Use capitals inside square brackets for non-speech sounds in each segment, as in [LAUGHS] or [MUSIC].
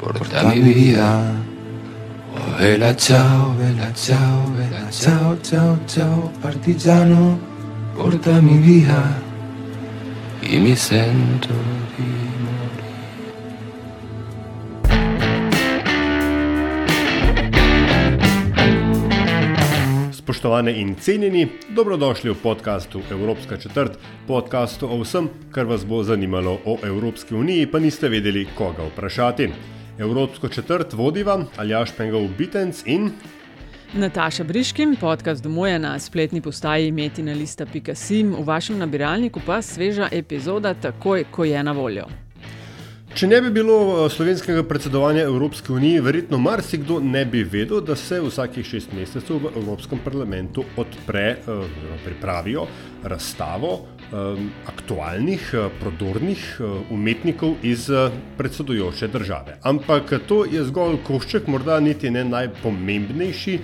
porta mi via. Oh vela ciao, vela ciao, vela ciao, ciao, ciao, partigiano, portami via. E mi sento di morire. Spoštovane in cenjeni, dobrodošli v podkastu Evropska četrt, podkastu o vsem, kar vas bo zanimalo o Evropski uniji, pa niste vedeli, koga vprašati. Evropsko četrt vodiva Aljaš Pengov Bitens in Nataša Briškin, podcast domuje na spletni postaji metina lista.sim, v vašem nabiralniku pa sveža epizoda takoj, ko je na voljo. Če ne bi bilo eh, slovenskega predsedovanja Evropske unije, verjetno marsikdo ne bi vedel, da se vsakih šest mesecev v Evropskem parlamentu odpre, eh, pripravijo razstavo aktualnih, eh, prodornih eh, umetnikov iz eh, predsedujoče države. Ampak to je zgolj košček, morda niti ne najpomembnejši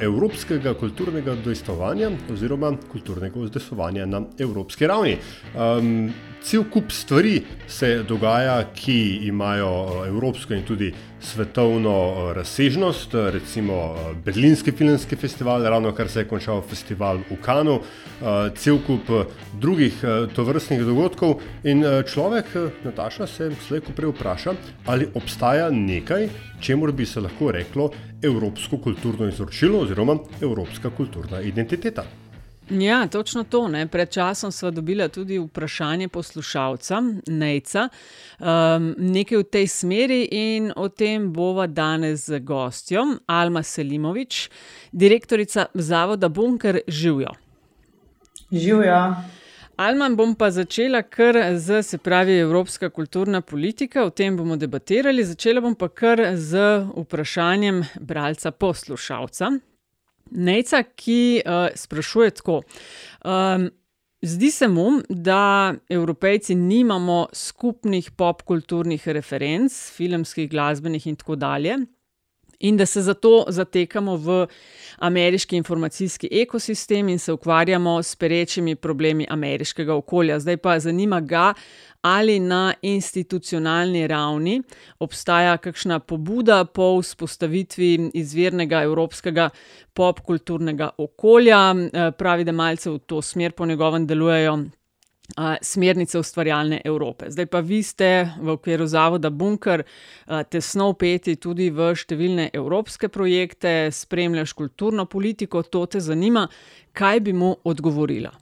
evropskega kulturnega udejstvovanja oziroma kulturnega udejstvovanja na evropski ravni. Um, cel kup stvari se dogaja, ki imajo eh, evropsko in tudi svetovno eh, razsežnost, eh, recimo Berlinski filmski festival, ravno kar se je končal festival v Kanu, cel kup drugih tovrstnih dogodkov in človek, Nataša, se slejko prej vpraša, ali obstaja nekaj, čemu bi se lahko reklo evropsko kulturno izročilo oziroma evropska kulturna identiteta. Ja, točno to. Ne. Pred časom smo dobili tudi vprašanje poslušalca, Nejca, um, nekaj v tej smeri in o tem bova danes z gostjo Alma Selimovič, direktorica Zavoda Bunker Živijo. Živijo. Alma, bom pa začela kar z, se pravi, evropska kulturna politika, o tem bomo debatirali. Začela bom pa kar z vprašanjem bralca poslušalca. Nejca, ki uh, sprašuje tako. Um, zdi se mu, da evropejci nimamo skupnih popkulturnih referenc, filmskih, glasbenih in tako dalje. In da se zato zatekamo v ameriški informacijski ekosistem in se ukvarjamo s perečimi problemi ameriškega okolja. Zdaj pa zanima ga, ali na institucionalni ravni obstaja kakšna pobuda po vzpostavitvi izvirnega evropskega popkulturnega okolja. Pravi, da malce v to smer po njegovem delujejo. Smernice ustvarjalne Evrope. Zdaj pa vi ste v okviru Zavoda Bunker tesno upeti tudi v številne evropske projekte, spremljaš kulturno politiko, to te zanima. Kaj bi mu odgovorila?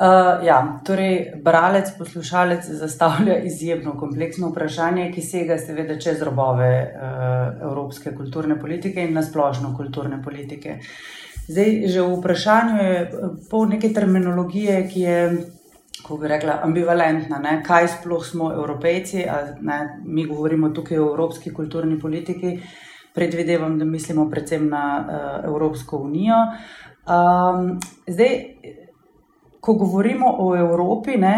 Uh, ja, torej, bralec, poslušalec zastavlja izjemno kompleksno vprašanje, ki sega seveda čez robove uh, evropske kulturne politike in nasplošno kulturne politike. Zdaj, že v vprašanju je pol neke terminologije, ki je, kako bi rekla, ambivalentna. Ne? Kaj sploh smo evropejci, ne? mi govorimo tukaj o evropski kulturni politiki, predvidevam, da mislimo predvsem na uh, Evropsko unijo. Um, zdaj, ko govorimo o Evropi, ne,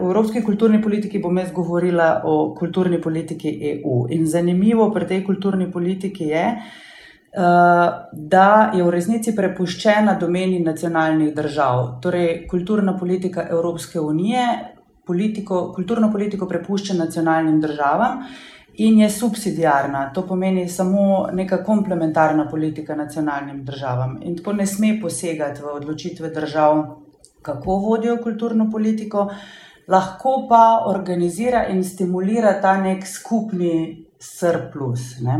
o evropski kulturni politiki, bom jaz govorila o kulturni politiki EU. In zanimivo pri tej kulturni politiki je, da je v resnici prepuščena domeni nacionalnih držav. Torej, kulturna politika Evropske unije politiko, kulturno politiko prepušča nacionalnim državam. In je subsidijarna, to pomeni samo neka komplementarna politika nacionalnim državam. In tako ne sme posegati v odločitve držav, kako vodijo kulturno politiko, lahko pa organizira in stimulira ta nek skupni surplus. Ne.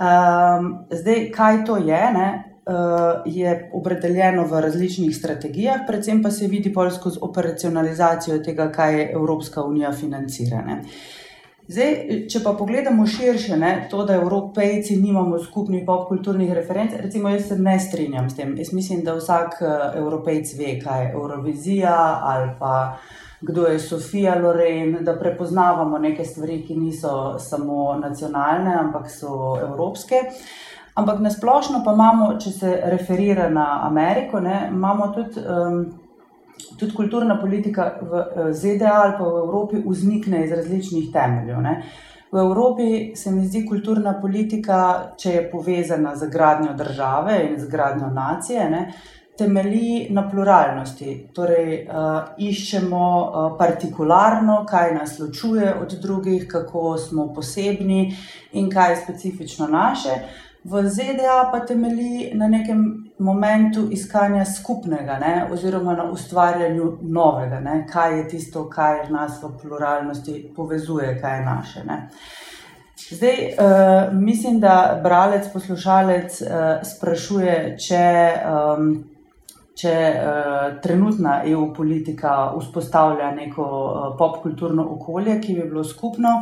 Um, zdaj, kaj to je? Ne? Uh, je opredeljeno v različnih strategijah, predvsem pa se vidi bolj skozi operacionalizacijo tega, kaj je Evropska unija financirana. Zdaj, če pa pogledamo širše, ne, to, da evropejci nimamo skupnih popkulturnih referenc, recimo jaz se ne strinjam s tem. Jaz mislim, da vsak uh, evropejc ve, kaj je Eurovizija ali pa kdo je Sofija Loren, da prepoznavamo neke stvari, ki niso samo nacionalne, ampak so evropske. Ampak nasplošno pa imamo, če se referira na Ameriko, ne, imamo tudi. Um, tudi kulturna politika v eh, ZDA ali pa v Evropi vznikne iz različnih temeljev. Ne. V Evropi se mi zdi kulturna politika, če je povezana z gradnjo države in z gradnjo nacije, ne, temelji na pluralnosti. Torej, uh, iščemo uh, partikularno, kaj nas ločuje od drugih, kako smo posebni in kaj je specifično naše. V ZDA pa temelji na nekem momentu iskanja skupnega, ne, oziroma na ustvarjanju novega, ne, kaj je tisto, kar nas v pluralnosti povezuje, kaj je naše. Ne. Zdaj, uh, mislim, da bralec, poslušalec uh, sprašuje, če, um, če uh, trenutna EU politika vzpostavlja neko uh, popkulturno okolje, ki bi bilo skupno.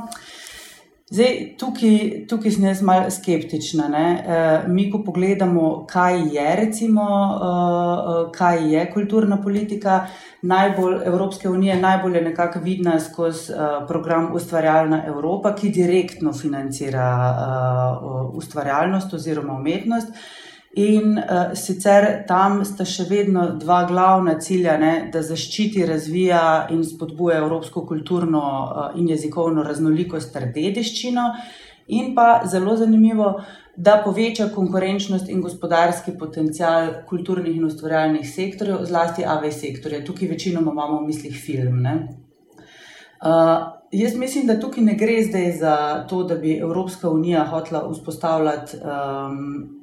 Zdaj, tukaj, tukaj sem jaz malo skeptična. E, mi, ko pogledamo, kaj je, recimo, e, kaj je kulturna politika, najbolj Evropske unije, najbolj je nekako vidna skozi e, program Ustvarjalna Evropa, ki direktno financira e, ustvarjalnost oziroma umetnost. In uh, sicer tam sta še vedno dva glavna cilja, ne, da zaščiti, razvija in spodbuja evropsko kulturno uh, in jezikovno raznolikost ter dediščino, in pa zelo zanimivo, da poveča konkurenčnost in gospodarski potencial kulturnih in ustvarjalnih sektorjev, zlasti AV sektorja. Tukaj večinoma imamo v mislih film. Uh, jaz mislim, da tukaj ne gre zdaj za to, da bi Evropska unija hotela vzpostavljati. Um,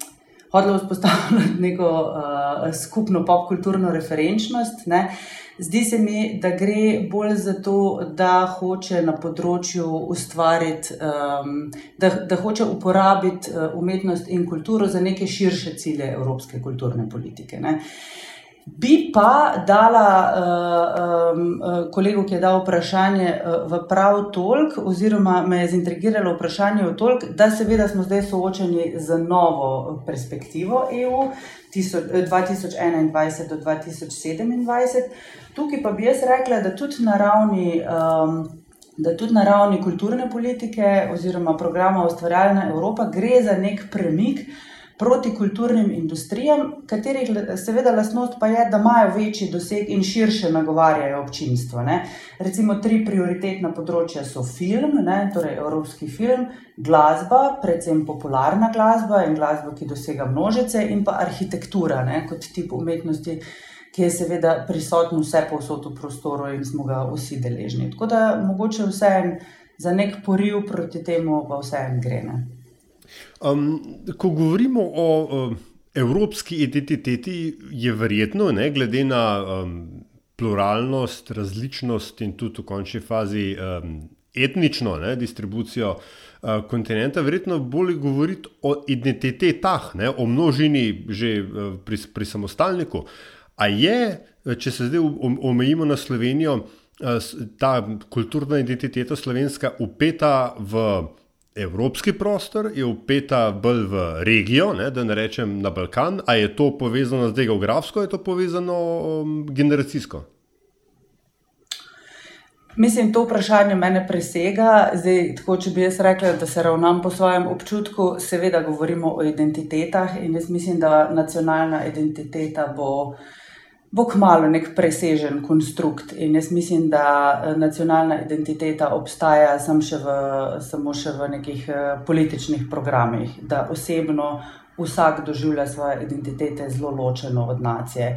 hodila vzpostavljati [LAUGHS] neko uh, skupno popkulturno referenčnost. Ne. Zdi se mi, da gre bolj za to, da hoče na področju ustvariti, um, da, da hoče uporabiti uh, umetnost in kulturo za neke širše cilje evropske kulturne politike. Ne. Bi pa dala uh, um, kolegu, ki je dal vprašanje, uh, v prav tolk, oziroma me je zintrigiralo vprašanje v tolk, da seveda smo zdaj soočeni z novo perspektivo EU 2021 do 2027. Tukaj pa bi jaz rekla, da tudi na ravni. Um, Da tudi na ravni kulturne politike oziroma programa Ustvarjalna Evropa gre za nek premik, uh, proti kulturnim industrijam, katerih seveda lasnost pa je, da imajo večji doseg in širše nagovarjajo občinstvo. Ne. Recimo tri prioritetna področja so film, ne, torej evropski film, glasba, predvsem popularna glasba in glasba, ki dosega množice, in pa arhitektura ne, kot tip umetnosti. Ki je seveda prisoten vse povsod v prostoru in smo ga vsi deležni. Tako da mogoče vseeno za nek poriv proti temu, pa vseeno gre. Ne? Um, ko govorimo o um, evropski identiteti, je verjetno, ne, glede na um, pluralnost, različnost in tudi v končni fazi um, etnično ne, distribucijo uh, kontinenta, verjetno bolje govoriti o identitetah, ne, o množini že uh, pri, pri samostalniku. A je, če se zdaj omejimo na Slovenijo, uh, ta kulturna identiteta slovenska upeta v evropski prostor, je upeta bolj v regijo, ne, da ne rečem na Balkan. Ali je to povezano zdaj geografsko, ali je to povezano um, generacijsko? Mislim, to vprašanje mene presega. Zdaj, tako, če bi jaz rekla, da se ravnam po svojem občutku, seveda govorimo o identitetah in jaz mislim, da nacionalna identiteta bo bo kmalo nek presežen konstrukt. In jaz mislim, da eh, nacionalna identiteta obstaja sam še v, samo še v nekih eh, političnih programih, da osebno vsak doživlja svoje identitete zelo ločeno od nacije.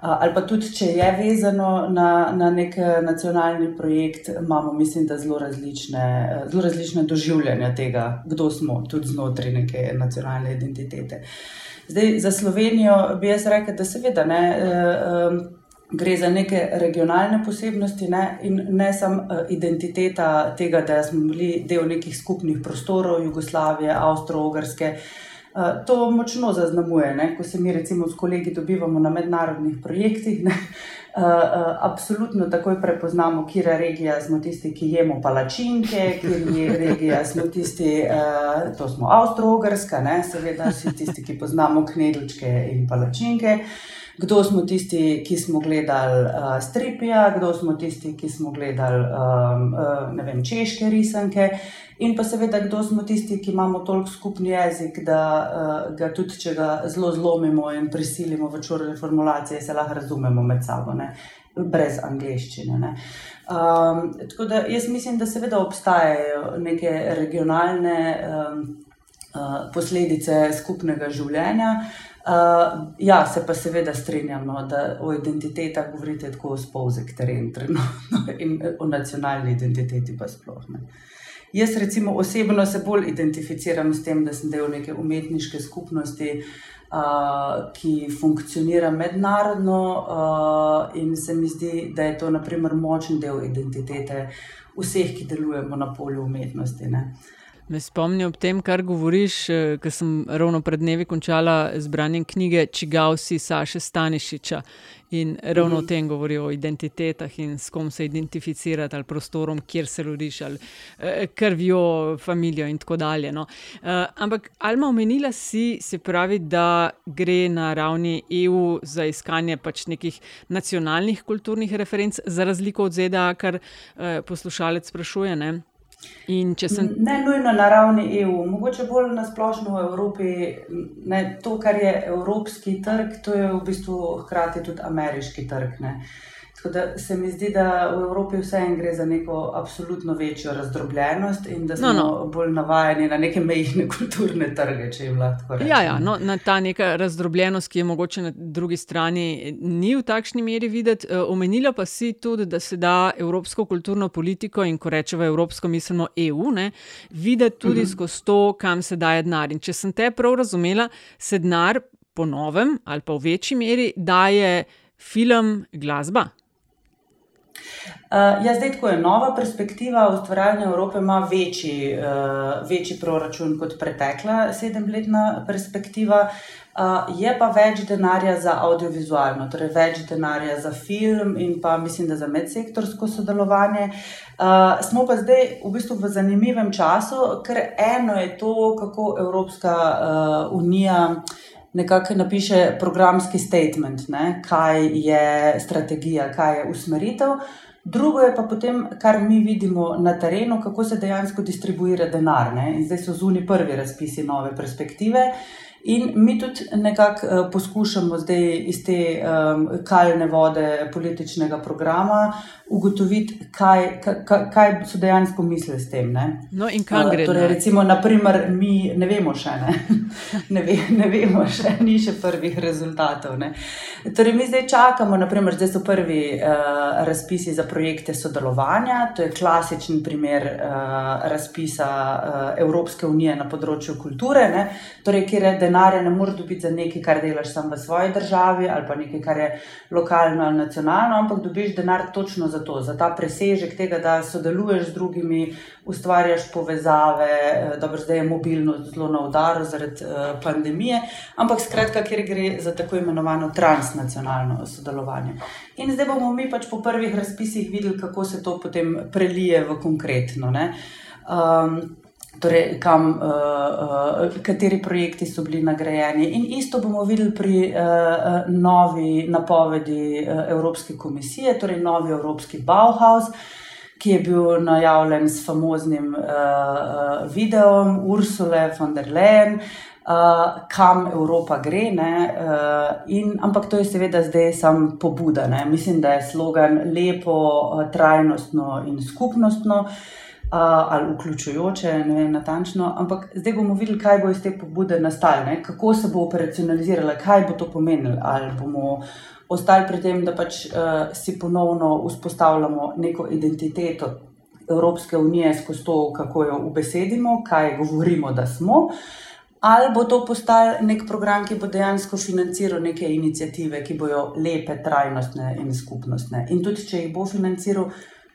Ali pa tudi, če je vezano na, na nek eh, nacionalni projekt, imamo, mislim, da zelo različne, zelo različne doživljanja tega, kdo smo, tudi znotraj neke nacionalne identitete. Uh, Zdaj, za Slovenijo bi jaz rekel, da seveda ne. Uh, Gre za neke regionalne posebnosti ne, in ne samo uh, identiteta tega, da smo bili del nekih skupnih prostorov Jugoslavije, Avstralske. Uh, to močno zaznamuje, ne, ko se mi recimo s kolegi dobivamo na mednarodnih projektih. Ne, Uh, uh, absolutno takoj prepoznamo, kje je regija, smo tisti, ki jemo palačinke, kje je regija, smo tisti, uh, to smo Avstralska, seveda, vsi tisti, ki poznamo knedličke in palačinke. Kdo smo tisti, ki smo gledali uh, stripija, kdo smo tisti, ki smo gledali um, uh, vem, češke risanke, in pa seveda, kdo smo tisti, ki imamo toliko skupni jezik, da uh, ga tudi, če ga zelo zlomimo in prisilimo v črne formulacije, se lahko razumemo med sabo, ne? brez angliščine. Um, tako da jaz mislim, da seveda obstajajo neke regionalne um, uh, posledice skupnega življenja. Uh, ja, se pa seveda strinjam, no, da o identitetah govorite tako spolzek teren, trenutno [LAUGHS] in o nacionalni identiteti pa sploh ne. Uh, Jaz, recimo, osebno se bolj identificiram s tem, da sem del neke umetniške skupnosti, uh, ki funkcionira mednarodno, uh, in se mi zdi, da je to naprimer, močen del identitete vseh, ki delujemo na polju umetnosti. Ne. Me spomni ob tem, kar govoriš, ker sem ravno pred dnevi končala z branjem knjige Čigavsi Saša Stanišiča. In ravno o mhm. tem govorijo, o identitetah in s kom se identificirati, ali prostorom, kjer se rodiš, ali eh, krvjo, familijo in tako dalje. No. Eh, ampak Alma, omenila si, se pravi, da gre na ravni EU za iskanje pač nekih nacionalnih kulturnih referenc, za razliko od ZDA, kar eh, poslušalec sprašuje. Ne. Sem... Ne nujno na ravni EU, mogoče bolj na splošno v Evropi. Ne, to, kar je evropski trg, to je v bistvu hkrati tudi ameriški trg. Ne. Tako da se mi zdi, da v Evropi vseeno gre za neko absolutno večjo razdrobljenost in da smo no, no. bolj navajeni na neke mejne kulturne trge, če jim lahko rečemo. Ja, ja no, na ta neka razdrobljenost, ki je mogoče na drugi strani, ni v takšni meri videti. E, omenila pa si tudi, da se da evropsko kulturno politiko in ko rečemo evropsko, mislimo EU, ne, videti tudi uh mhm. -huh. skozi to, kam se daje denar. In če sem te prav razumela, se denar po novem ali pa v večji meri daje film, glasba. Uh, ja, zdaj, ko je nova perspektiva, ustvarjalne Evrope ima večji, uh, večji proračun kot pretekla sedemletna perspektiva, uh, je pa več denarja za audiovizualno, torej več denarja za film in pa mislim, da za medsektorsko sodelovanje. Uh, smo pa zdaj v bistvu v zanimivem času, ker eno je to, kako Evropska uh, unija. Nekako napiše programski statement, ne, kaj je strategija, kaj je usmeritev. Drugo je pa potem, kar mi vidimo na terenu, kako se dejansko distribuira denar. Ne? In zdaj so zunaj prvi razpisi nove perspektive. In mi tudi nekako uh, poskušamo zdaj iz te um, kalne vode političnega programa ugotoviti, kaj, kaj, kaj so dejansko misli s tem. Ne? No, in kam gre? Uh, torej, recimo, naprimer, mi ne vemo še, ne, [LAUGHS] ne, ve, ne vemo še, ni še prvih rezultatov. Ne? Torej, mi zdaj čakamo, naprimer, zdaj so prvi uh, razpisi za projekte sodelovanja. To je klasičen primer uh, razpisa uh, Evropske unije na področju kulture, torej, kjer je denarja ne moreš dobiti za nekaj, kar delaš sam v svoji državi ali pa nekaj, kar je lokalno ali nacionalno, ampak dobiš denar točno za to, za ta presežek tega, da sodeluješ z drugimi, ustvarjaš povezave. Eh, dobro, zdaj je mobilnost zelo na udaru zaradi uh, pandemije, ampak skratka, ker gre za tako imenovano transnacionalno sodelovanje. In zdaj bomo mi pač po prvih razpisih videli, kako se to potem prelije v konkretno. Um, torej kam, uh, uh, kateri projekti so bili nagrajeni. In isto bomo videli pri uh, novi napovedi uh, Evropske komisije, torej novi Evropski Bauhaus. Ki je bil najavljen s famoznim uh, uh, videom Ursula von der Leyen, uh, kam Evropa gre. Uh, in, ampak to je seveda zdaj samo pobuda. Ne? Mislim, da je slogan lepo, uh, trajnostno in skupnostno. Uh, ali vključujoče, ne vem natančno, ampak zdaj bomo videli, kaj bo iz te pobude nastalo, kako se bo operacionalizirala, kaj bo to pomenilo. Ali bomo ostali pri tem, da pač uh, si ponovno vzpostavljamo neko identiteto Evropske unije skozi to, kako jo ubesedimo, kaj govorimo, da smo. Ali bo to postal nek program, ki bo dejansko financiral neke inicijative, ki bodo lepe, trajnostne in skupnostne. In tudi, če jih bo financiral,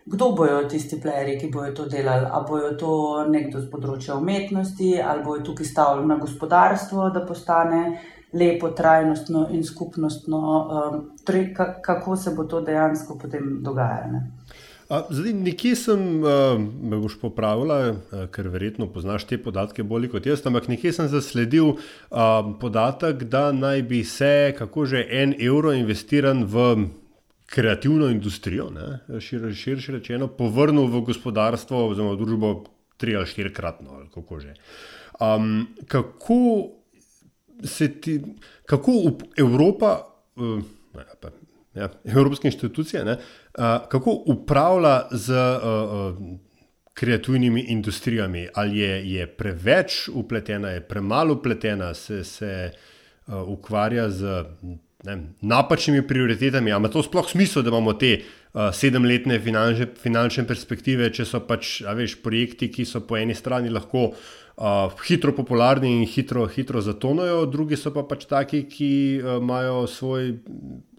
kdo bojo tisti plejeri, ki bojo to delali. Ali bojo to nekdo z področja umetnosti, ali bojo tukaj stavili na gospodarstvo, da postane lepo, trajnostno in skupnostno, torej kako se bo to dejansko potem dogajalo. Zdaj, nekje sem, uh, me boš popravila, uh, ker verjetno poznaš te podatke bolje kot jaz, ampak nekje sem zasledil uh, podatek, da naj bi se, kako že en evro investiran v kreativno industrijo, širše šir, rečeno, povrnil v gospodarstvo oziroma v družbo tri ali štirikratno, ali kako že. Um, kako se ti, kako Evropa, uh, ne, pa, ja, evropske inštitucije, ne, uh, kako upravlja z uh, uh, kreativnimi industrijami? Ali je, je preveč upletena, je premalo upletena, se, se uh, ukvarja z ne, napačnimi prioritetami? Ali ima to sploh smisel, da imamo te uh, sedemletne finančne, finančne perspektive, če so pač veš, projekti, ki so po eni strani lahko. Uh, hitro popularni in hitro, hitro zatonajo, drugi so pa pač taki, ki uh, imajo svoj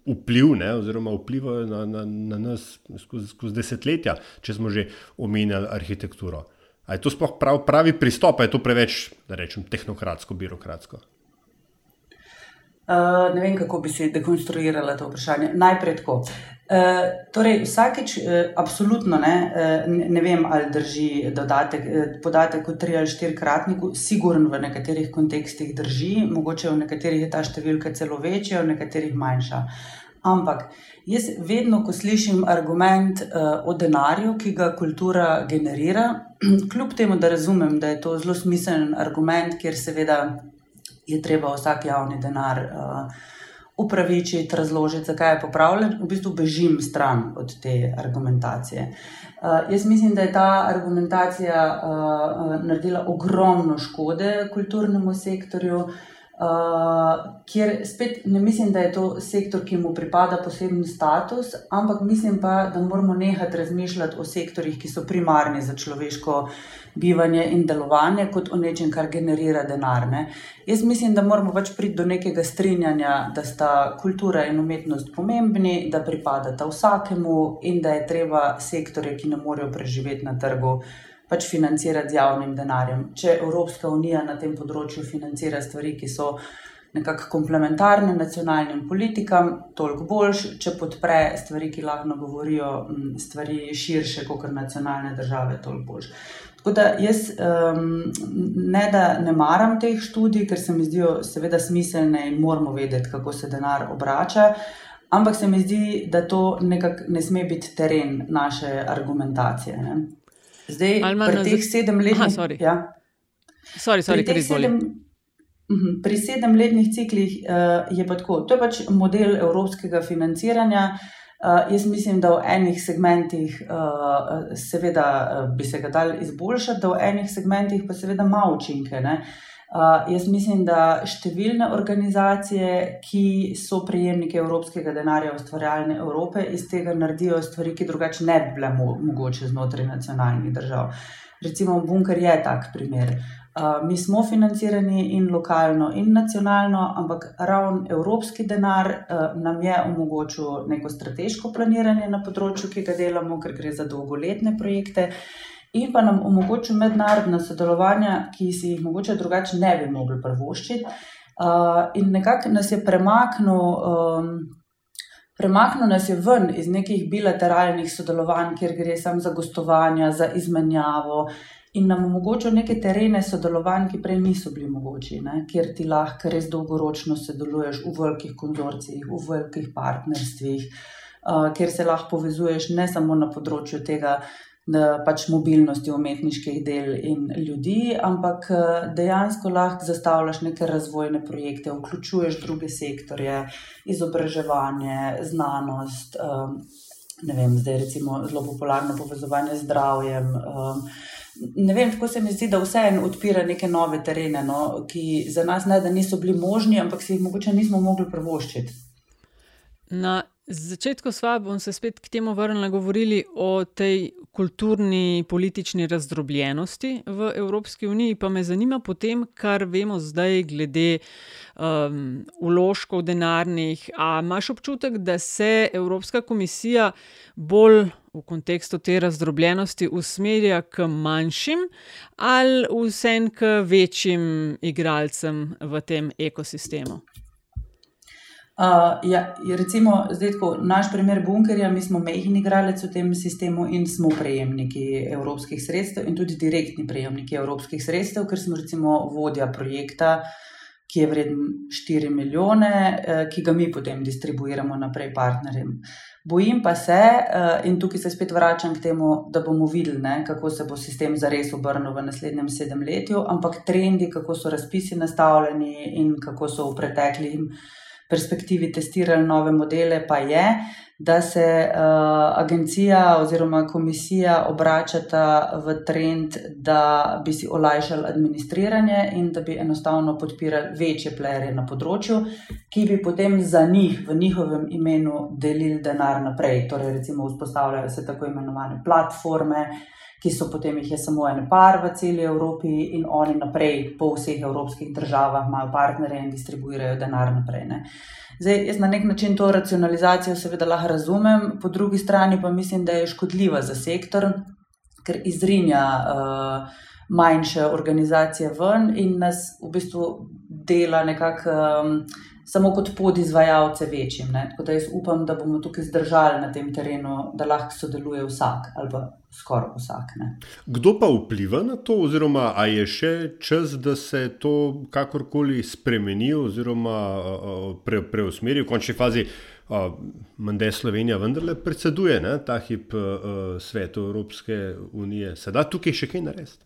vpliv, ne, oziroma vplivajo na, na, na nas skozi, skozi desetletja, če smo že omenjali arhitekturo. Ali je to sploh prav, pravi pristop, ali je to preveč, da rečem, tehnokratsko, birokratsko? Uh, ne vem, kako bi si dekonstruirala to vprašanje. Najprej tako. Uh, torej, vsakeč, uh, absolutno ne, uh, ne vem, ali drži dodatek, uh, podatek o tri ali štirikratniku, sigurno v nekaterih kontekstih drži, mogoče v nekaterih je ta številka celo večja, v nekaterih manjša. Ampak jaz vedno, ko slišim argument uh, o denarju, ki ga kultura generira, [CLEARS THROAT] kljub temu, da razumem, da je to zelo smiseln argument, ker seveda je treba vsak javni denar uh, upravičiti, razložiti, zakaj je popravljen, v bistvu bežim stran od te argumentacije. Uh, jaz mislim, da je ta argumentacija uh, naredila ogromno škode kulturnemu sektorju. Uh, Uh, kjer spet ne mislim, da je to sektor, ki mu pripada poseben status, ampak mislim pa, da moramo nehati razmišljati o sektorjih, ki so primarni za človeško bivanje in delovanje, kot o nečem, kar generira denar. Ne. Jaz mislim, da moramo pač priti do nekega strinjanja, da sta kultura in umetnost pomembni, da pripadata vsakemu in da je treba sektorje, ki ne morejo preživeti na trgu pač financirati z javnim denarjem. Če Evropska unija na tem področju financira stvari, ki so nekako komplementarne nacionalnim politikam, toliko boljš, če podpre stvari, ki lahko govorijo stvari širše kot nacionalne države, toliko boljš. Tako da jaz um, ne da ne maram teh študij, ker se mi zdijo seveda smiselne in moramo vedeti, kako se denar obrača. Ampak se mi zdi, da to nekako ne sme biti teren naše argumentacije. Ne? Zdaj, pri teh sedemletnih ja. mhm, Pri sedemletnih ciklih uh, je pa tako. To je pač model evropskega financiranja. Uh, jaz mislim, da v enih segmentih, uh, seveda, uh, bi se ga dal izboljšati, da v enih segmentih pa seveda ima učinke. Uh, Uh, jaz mislim, da številne organizacije, ki so prejemniki evropskega denarja, ustvarjalne Evrope, iz tega naredijo stvari, ki drugače ne bi bile mo mogoče znotraj nacionalnih držav. Recimo, Bunker je tak primer. Uh, mi smo financirani in lokalno, in nacionalno, ampak ravno evropski denar uh, nam je omogočil neko strateško planiranje na področju, ki ga delamo, ker gre za dolgoletne projekte in pa nam omogočil mednarodna sodelovanja, ki si jih mogoče drugače ne bi mogli prvoščiti. Uh, in nekako nas je premaknil, um, premaknil nas je ven iz nekih bilateralnih sodelovanj, kjer gre samo za gostovanja, za izmenjavo. In nam omogočil neke terene sodelovanj, ki prej niso bili mogoči, ne? kjer ti lahko res dolgoročno sodeluješ v velikih konzorcijih, v velikih partnerstvih, uh, kjer se lahko povezuješ ne samo na področju tega, pač mobilnosti umetniških del in ljudi, ampak eh, dejansko lahko zastavljaš neke razvojne projekte, vključuješ druge sektorje, izobraževanje, znanost. Um, ne vem, zdaj recimo zelo popularno povezovanje z zdravjem. Um, ne vem, tako se mi zdi, da vseeno odpira neke nove terene, no, ki za nas ne da niso bili možni, ampak si jih mogoče nismo mogli prvoščiti. Na začetku sva bom se spet k temu vrnila, govorili o tej kulturni, politični razdrobljenosti v Evropski uniji, pa me zanima potem, kar vemo zdaj glede um, uložkov denarnih. A imaš občutek, da se Evropska komisija bolj v kontekstu te razdrobljenosti usmerja k manjšim ali vsem k večjim igralcem v tem ekosistemu? Uh, ja, recimo, zdaj, tako, naš primer bunkerja, mi smo mehni igralec v tem sistemu in smo prejemniki evropskih sredstev, in tudi direktni prejemniki evropskih sredstev, ker smo recimo vodja projekta, ki je vreden 4 milijone, uh, ki ga mi potem distribuiramo naprej partnerjem. Bojim pa se, uh, in tukaj se spet vračam k temu, da bomo videli, ne, kako se bo sistem zares obrnil v naslednjem sedemletju, ampak trendi, kako so razpisi nastavljeni in kako so v preteklih perspektivi testirali nove modele, pa je, da se uh, agencija oziroma komisija obračata v trend, da bi si olajšali administriranje in da bi enostavno podpirali večje plere na področju, ki bi potem za njih v njihovem imenu delili denar naprej. Torej, recimo, vzpostavljajo se tako imenovane platforme ki so potem jih je samo en par v celi Evropi in oni naprej po vseh evropskih državah imajo partnerje in distribuirajo denar naprej. Ne. Zdaj, jaz na nek način to racionalizacijo seveda lahko razumem, po drugi strani pa mislim, da je škodljiva za sektor, ker izrinja uh, manjše organizacije ven in nas v bistvu dela nekako. Um, samo kot podizvajalce večjim. Ne? Tako da jaz upam, da bomo tukaj zdržali na tem terenu, da lahko sodeluje vsak ali pa skoraj vsak. Ne? Kdo pa vpliva na to, oziroma ali je še čas, da se to kakorkoli spremeni oziroma pre, preusmeri v končni fazi? Mende Slovenija vendarle predseduje ne, ta hip uh, svetu Evropske unije. Se da tukaj še kaj narediti?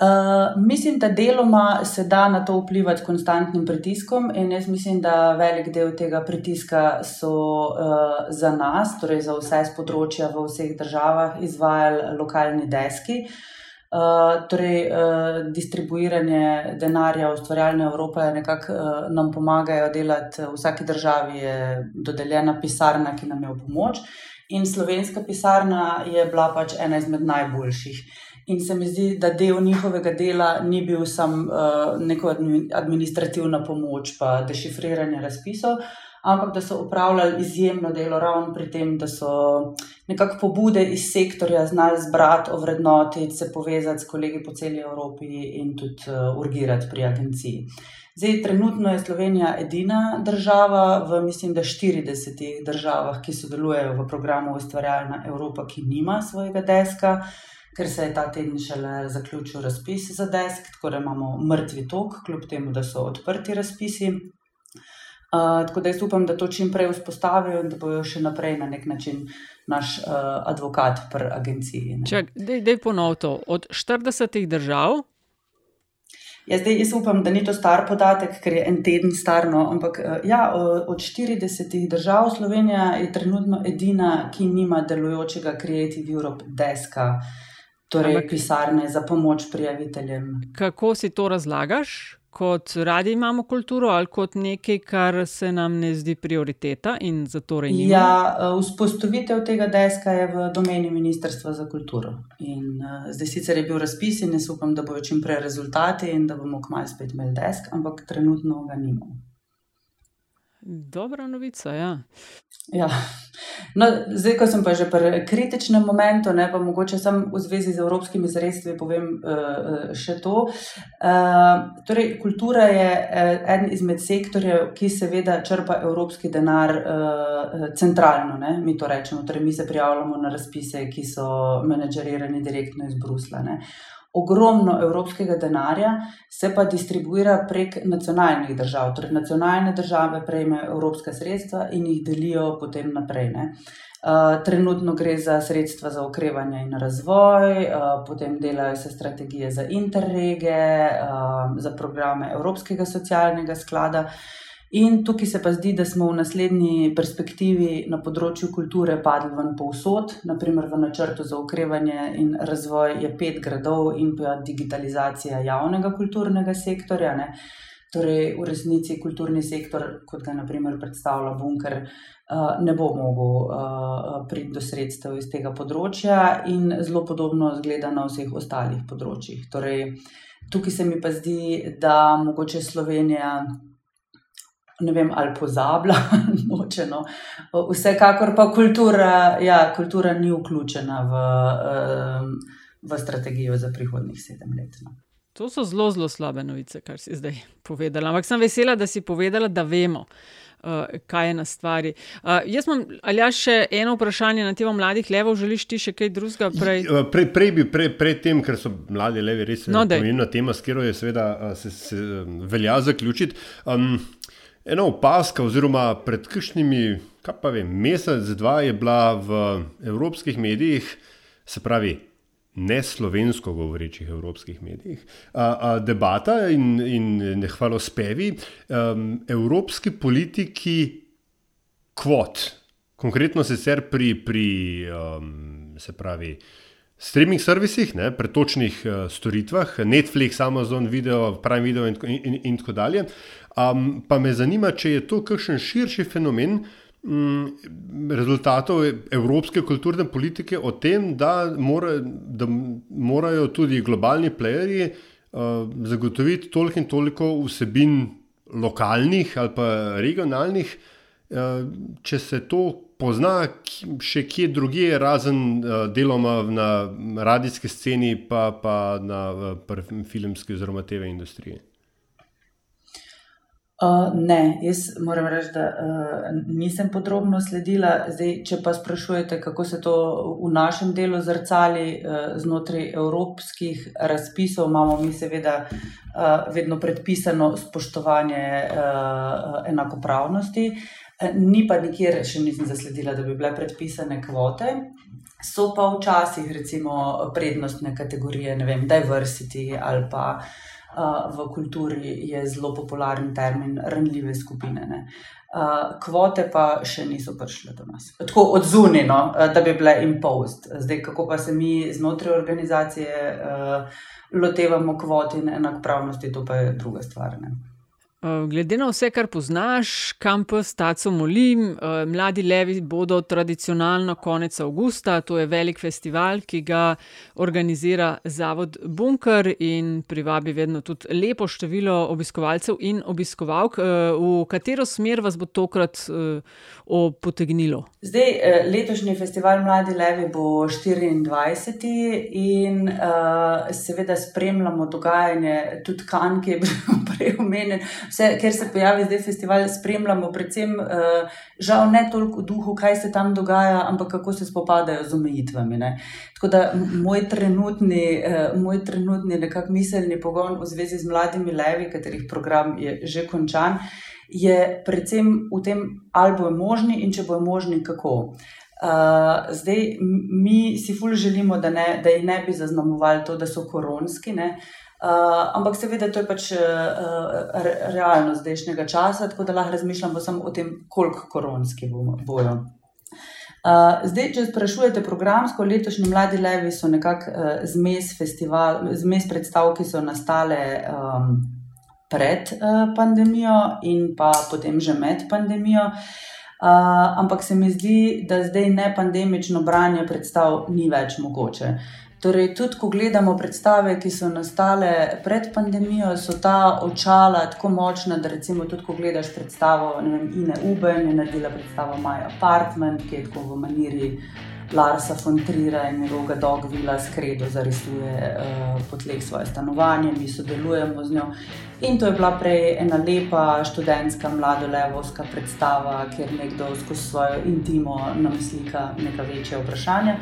Uh, mislim, da deloma se da na to vplivati s konstantnim pritiskom, in jaz mislim, da velik del tega pritiska so uh, za nas, torej za vse z področja v vseh državah, izvajali lokalni deski. Uh, torej, uh, distribuiranje denarja ustvarjalne Evrope nekako uh, nam pomagajo delati. V vsaki državi je dodeljena pisarna, ki nam je v pomoč, in slovenska pisarna je bila pač ena izmed najboljših. In se mi zdi, da del njihovega dela ni bil samo uh, neko administrativna pomoč, pa dešifriranje razpisov, ampak da so upravljali izjemno delo ravno pri tem, da so nekako pobude iz sektorja znali zbrati, ovrednotiti, se povezati s kolegi po celi Evropi in tudi uh, urgirati pri agenciji. Zdaj, trenutno je Slovenija edina država v, mislim, da 40 državah, ki sodelujejo v programu Ustvarjalna Evropa, ki nima svojega deska ker se je ta teden šele zaključil razpis za desk, tako da imamo mrtvi tok, kljub temu, da so odprti razpisi. Uh, tako da jaz upam, da to čim prej vzpostavijo in da bojo še naprej na nek način naš uh, advokat pri agenciji. Čak, dej, dej ponov to. Od 40 držav. Ja, zdaj, jaz upam, da ni to star podatek, ker je en teden star. No, ampak ja, od 40 držav Slovenija je trenutno edina, ki nima delujočega Creative Europe deska. Uh, torej Ampak, pisarne za pomoč prijaviteljem. Kako si to razlagaš? Kot radi imamo kulturo ali kot nekaj, kar se nam ne zdi prioriteta in zato rejni? Ja, eh, vzpostavitev tega deska je v domeni Ministrstva za kulturo. In, uh, zdaj sicer je bil razpis in jaz upam, da bojo čim prej rezultati in da bomo kmalo spet imeli desk, ampak trenutno ga nimamo. Dobra novica, ja. ja. No, zdaj, ko sem pa že pri kritičnem momentu, ne pa mogoče samo v zvezi z evropskimi sredstvi, povem uh, še to. Uh, torej, kultura je uh, eden izmed sektorjev, ki seveda črpa evropski denar uh, centralno. Ne? Mi to rečemo, torej mi se prijavljamo na razpise, ki so menedžerirani direktno iz Brusla. Ne? Ogromno evropskega denarja, se pa distribuira prek nacionalnih držav. Torej, nacionalne države prejmejo evropska sredstva in jih delijo potem naprej. Ne. Uh, trenutno gre za sredstva za okrevanje in razvoj, uh, potem delajo se strategije za interrege, uh, za programe Evropskega socialnega sklada. Uh, In tukaj se pa zdi, da smo v naslednji perspektivi na področju kulture padli ven povsod, naprimer v načrtu za ukrevanje in razvoj je pet gradov in pa digitalizacija javnega kulturnega sektorja. Ne. Torej, v resnici kulturni sektor, kot ga naprimer predstavlja Bunker, eh, ne bo mogel eh, priti do sredstev iz tega področja in zelo podobno zgleda na vseh ostalih področjih. Torej, tukaj se mi pa zdi, da mogoče Slovenija ne vem, ali pozablja, [LAUGHS] nočeno. Vsekakor pa kultura, ja, kultura ni vključena v, v strategijo za prihodnih sedem let. No. To so zelo, zelo slabe novice, kar si zdaj povedala. Ampak sem vesela, da si povedala, da vemo. kaj je na stvari. Uh, jaz imam, ali ja, še eno vprašanje na temo mladih levov, želiš ti še kaj drugega? Prej, prej, prej bi, prej, prej tem, ker so mladi levi res no, pomembna tema, s katero je seveda se, se velja zaključiti. Um, ena opaska, oziroma pred kakšnimi, kaj pa vem, mesec, dva je bila v evropskih medijih, se pravi, ne slovensko govorečih evropskih medijih. A, a, debata in, in hvalo spevi, um, evropski politiki kvot, konkretno sicer pri, pri um, se pravi. Streaming servisih, ne, pretočnih uh, storitvah, Netflix, Amazon, Video, Prime Video in, in, in tako dalje. Um, pa me zanima, če je to kakšen širši fenomen, uh, Mm, rezultatov evropske kulturne politike o tem, da, mora, da morajo tudi globalni playerji uh, zagotoviti toliko in toliko vsebin lokalnih ali pa regionalnih, uh, če se to pozna še kje drugje, razen uh, deloma na radijski sceni, pa, pa na uh, filmski oziroma TV industriji. Uh, ne, jaz moram reči, da uh, nisem podrobno sledila. Zdaj, če pa sprašujete, kako se to v našem delu zrcali uh, znotraj evropskih razpisov, imamo mi seveda uh, vedno predpisano spoštovanje uh, enakopravnosti. Ni pa nikjer, še nisem zasledila, da bi bile predpisane kvote. So pa včasih, recimo, prednostne kategorije, ne vem, diversity ali pa uh, v kulturi je zelo popularen termin ranljive skupine. Ne. Kvote pa še niso prišle do nas. Tako odzunjeno, da bi bile impost. Zdaj, kako pa se mi znotraj organizacije lotevamo kvot in enakopravnosti, to pa je druga stvar. Ne. Eh, glede na vse, kar poznaš, kampus Taco Molim, eh, mladi levi bodo tradicionalno konec avgusta, to je velik festival, ki ga organizira Zavod Bunker in privabi vedno tudi lepo število obiskovalcev in obiskovalk. Eh, v katero smer vas bo tokrat potegnilo? Zdaj, letošnji festival Mladi levi bo 24. in seveda spremljamo dogajanje tudi kan, ki je bil [LAUGHS] prej omenjen vse, ker se pojavi zdaj festival, spremljamo, predvsem, uh, žal ne toliko v duhu, kaj se tam dogaja, ampak kako se spopadajo z omejitvami. Ne. Tako da moj trenutni, uh, moj trenutni nekakšen miselni pogon v zvezi z mladimi levi, katerih program je že končan, je predvsem v tem, ali bojo možni in če bojo možni, kako. Uh, zdaj, mi si fulž želimo, da, ne, da jih ne bi zaznamovali to, da so koronski. Uh, Uh, ampak seveda to je pač uh, realnost zdajšnjega časa, tako da lahko razmišljamo samo o tem, koliko koronski bojo. Uh, zdaj, če sprašujete programsko, letošnji Mladi Levi so nekako uh, zmes, zmes predstav, ki so nastale um, pred uh, pandemijo in pa potem že med pandemijo. Uh, ampak se mi zdi, da zdaj ne pandemično branje predstav ni več mogoče. Uh, Torej, tudi ko gledamo predstave, ki so nastale pred pandemijo, so ta očala tako močna, da recimo tudi ko gledaš predstavo vem, Ine Uben, je naredila predstavo My Apartment, ki je tako v maniri Larsa von Trira in njegovega Dogvila skredo zarisuje uh, po tleh svoje stanovanje, mi sodelujemo z njo. In to je bila prej ena lepa študentska, mladolevovska predstava, kjer nekdo skozi svojo intimo nam slika neka večja vprašanja.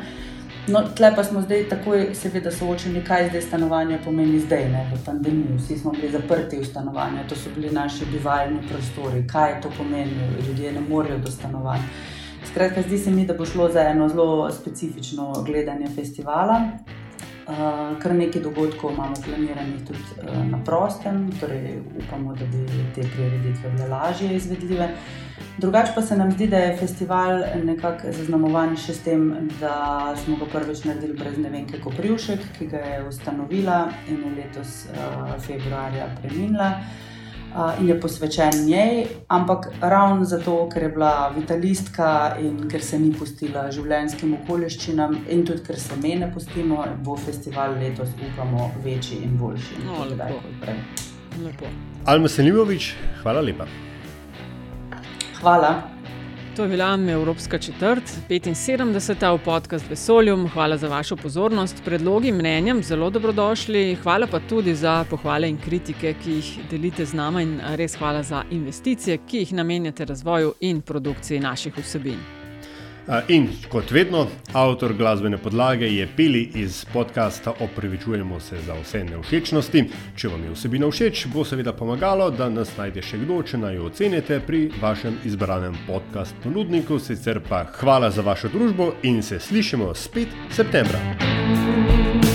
No, tle pa smo zdaj takoj, seveda, soočeni, kaj zdaj stanovanje pomeni, zdaj ne v pandemiji. Vsi smo bili zaprti v stanovanje, to so bili naši bivalni prostori, kaj to pomeni, ljudje ne morejo do stanovanja. Skratka, zdi se mi, da bo šlo za eno zelo specifično gledanje festivala. Uh, kar nekaj dogodkov imamo planiranih tudi uh, na prostem, torej upamo, da bi te prireditve bile lažje izvedljive. Drugače pa se nam zdi, da je festival nekako zaznamovan še s tem, da smo ga prvič naredili brez ne vem, kako Privšek, ki ga je ustanovila in je letos uh, februarja preminila. In je posvečen njej, ampak ravno zato, ker je bila vitalistka in ker se ni pustila življenjskim okoliščinam, in tudi ker se me ne pustimo, bo festival letos, upamo, večji in boljši. No, lepo. Alma Selimovič, hvala lepa. Hvala. To je bila Evropska četrt, 75. v podkastu Vesoljum. Hvala za vašo pozornost, predlogi, mnenjem, zelo dobrodošli. Hvala pa tudi za pohvale in kritike, ki jih delite z nami, in res hvala za investicije, ki jih namenjate razvoju in produkciji naših vsebin. In kot vedno, avtor glasbene podlage je Pili iz podcasta Opravičujemo se za vse neušečnosti. Če vam je vsebina všeč, bo seveda pomagalo, da nas najde še kdo, če naj jo ocenite pri vašem izbranem podcast ponudniku. Sicer pa hvala za vašo družbo in se slišimo spet septembra.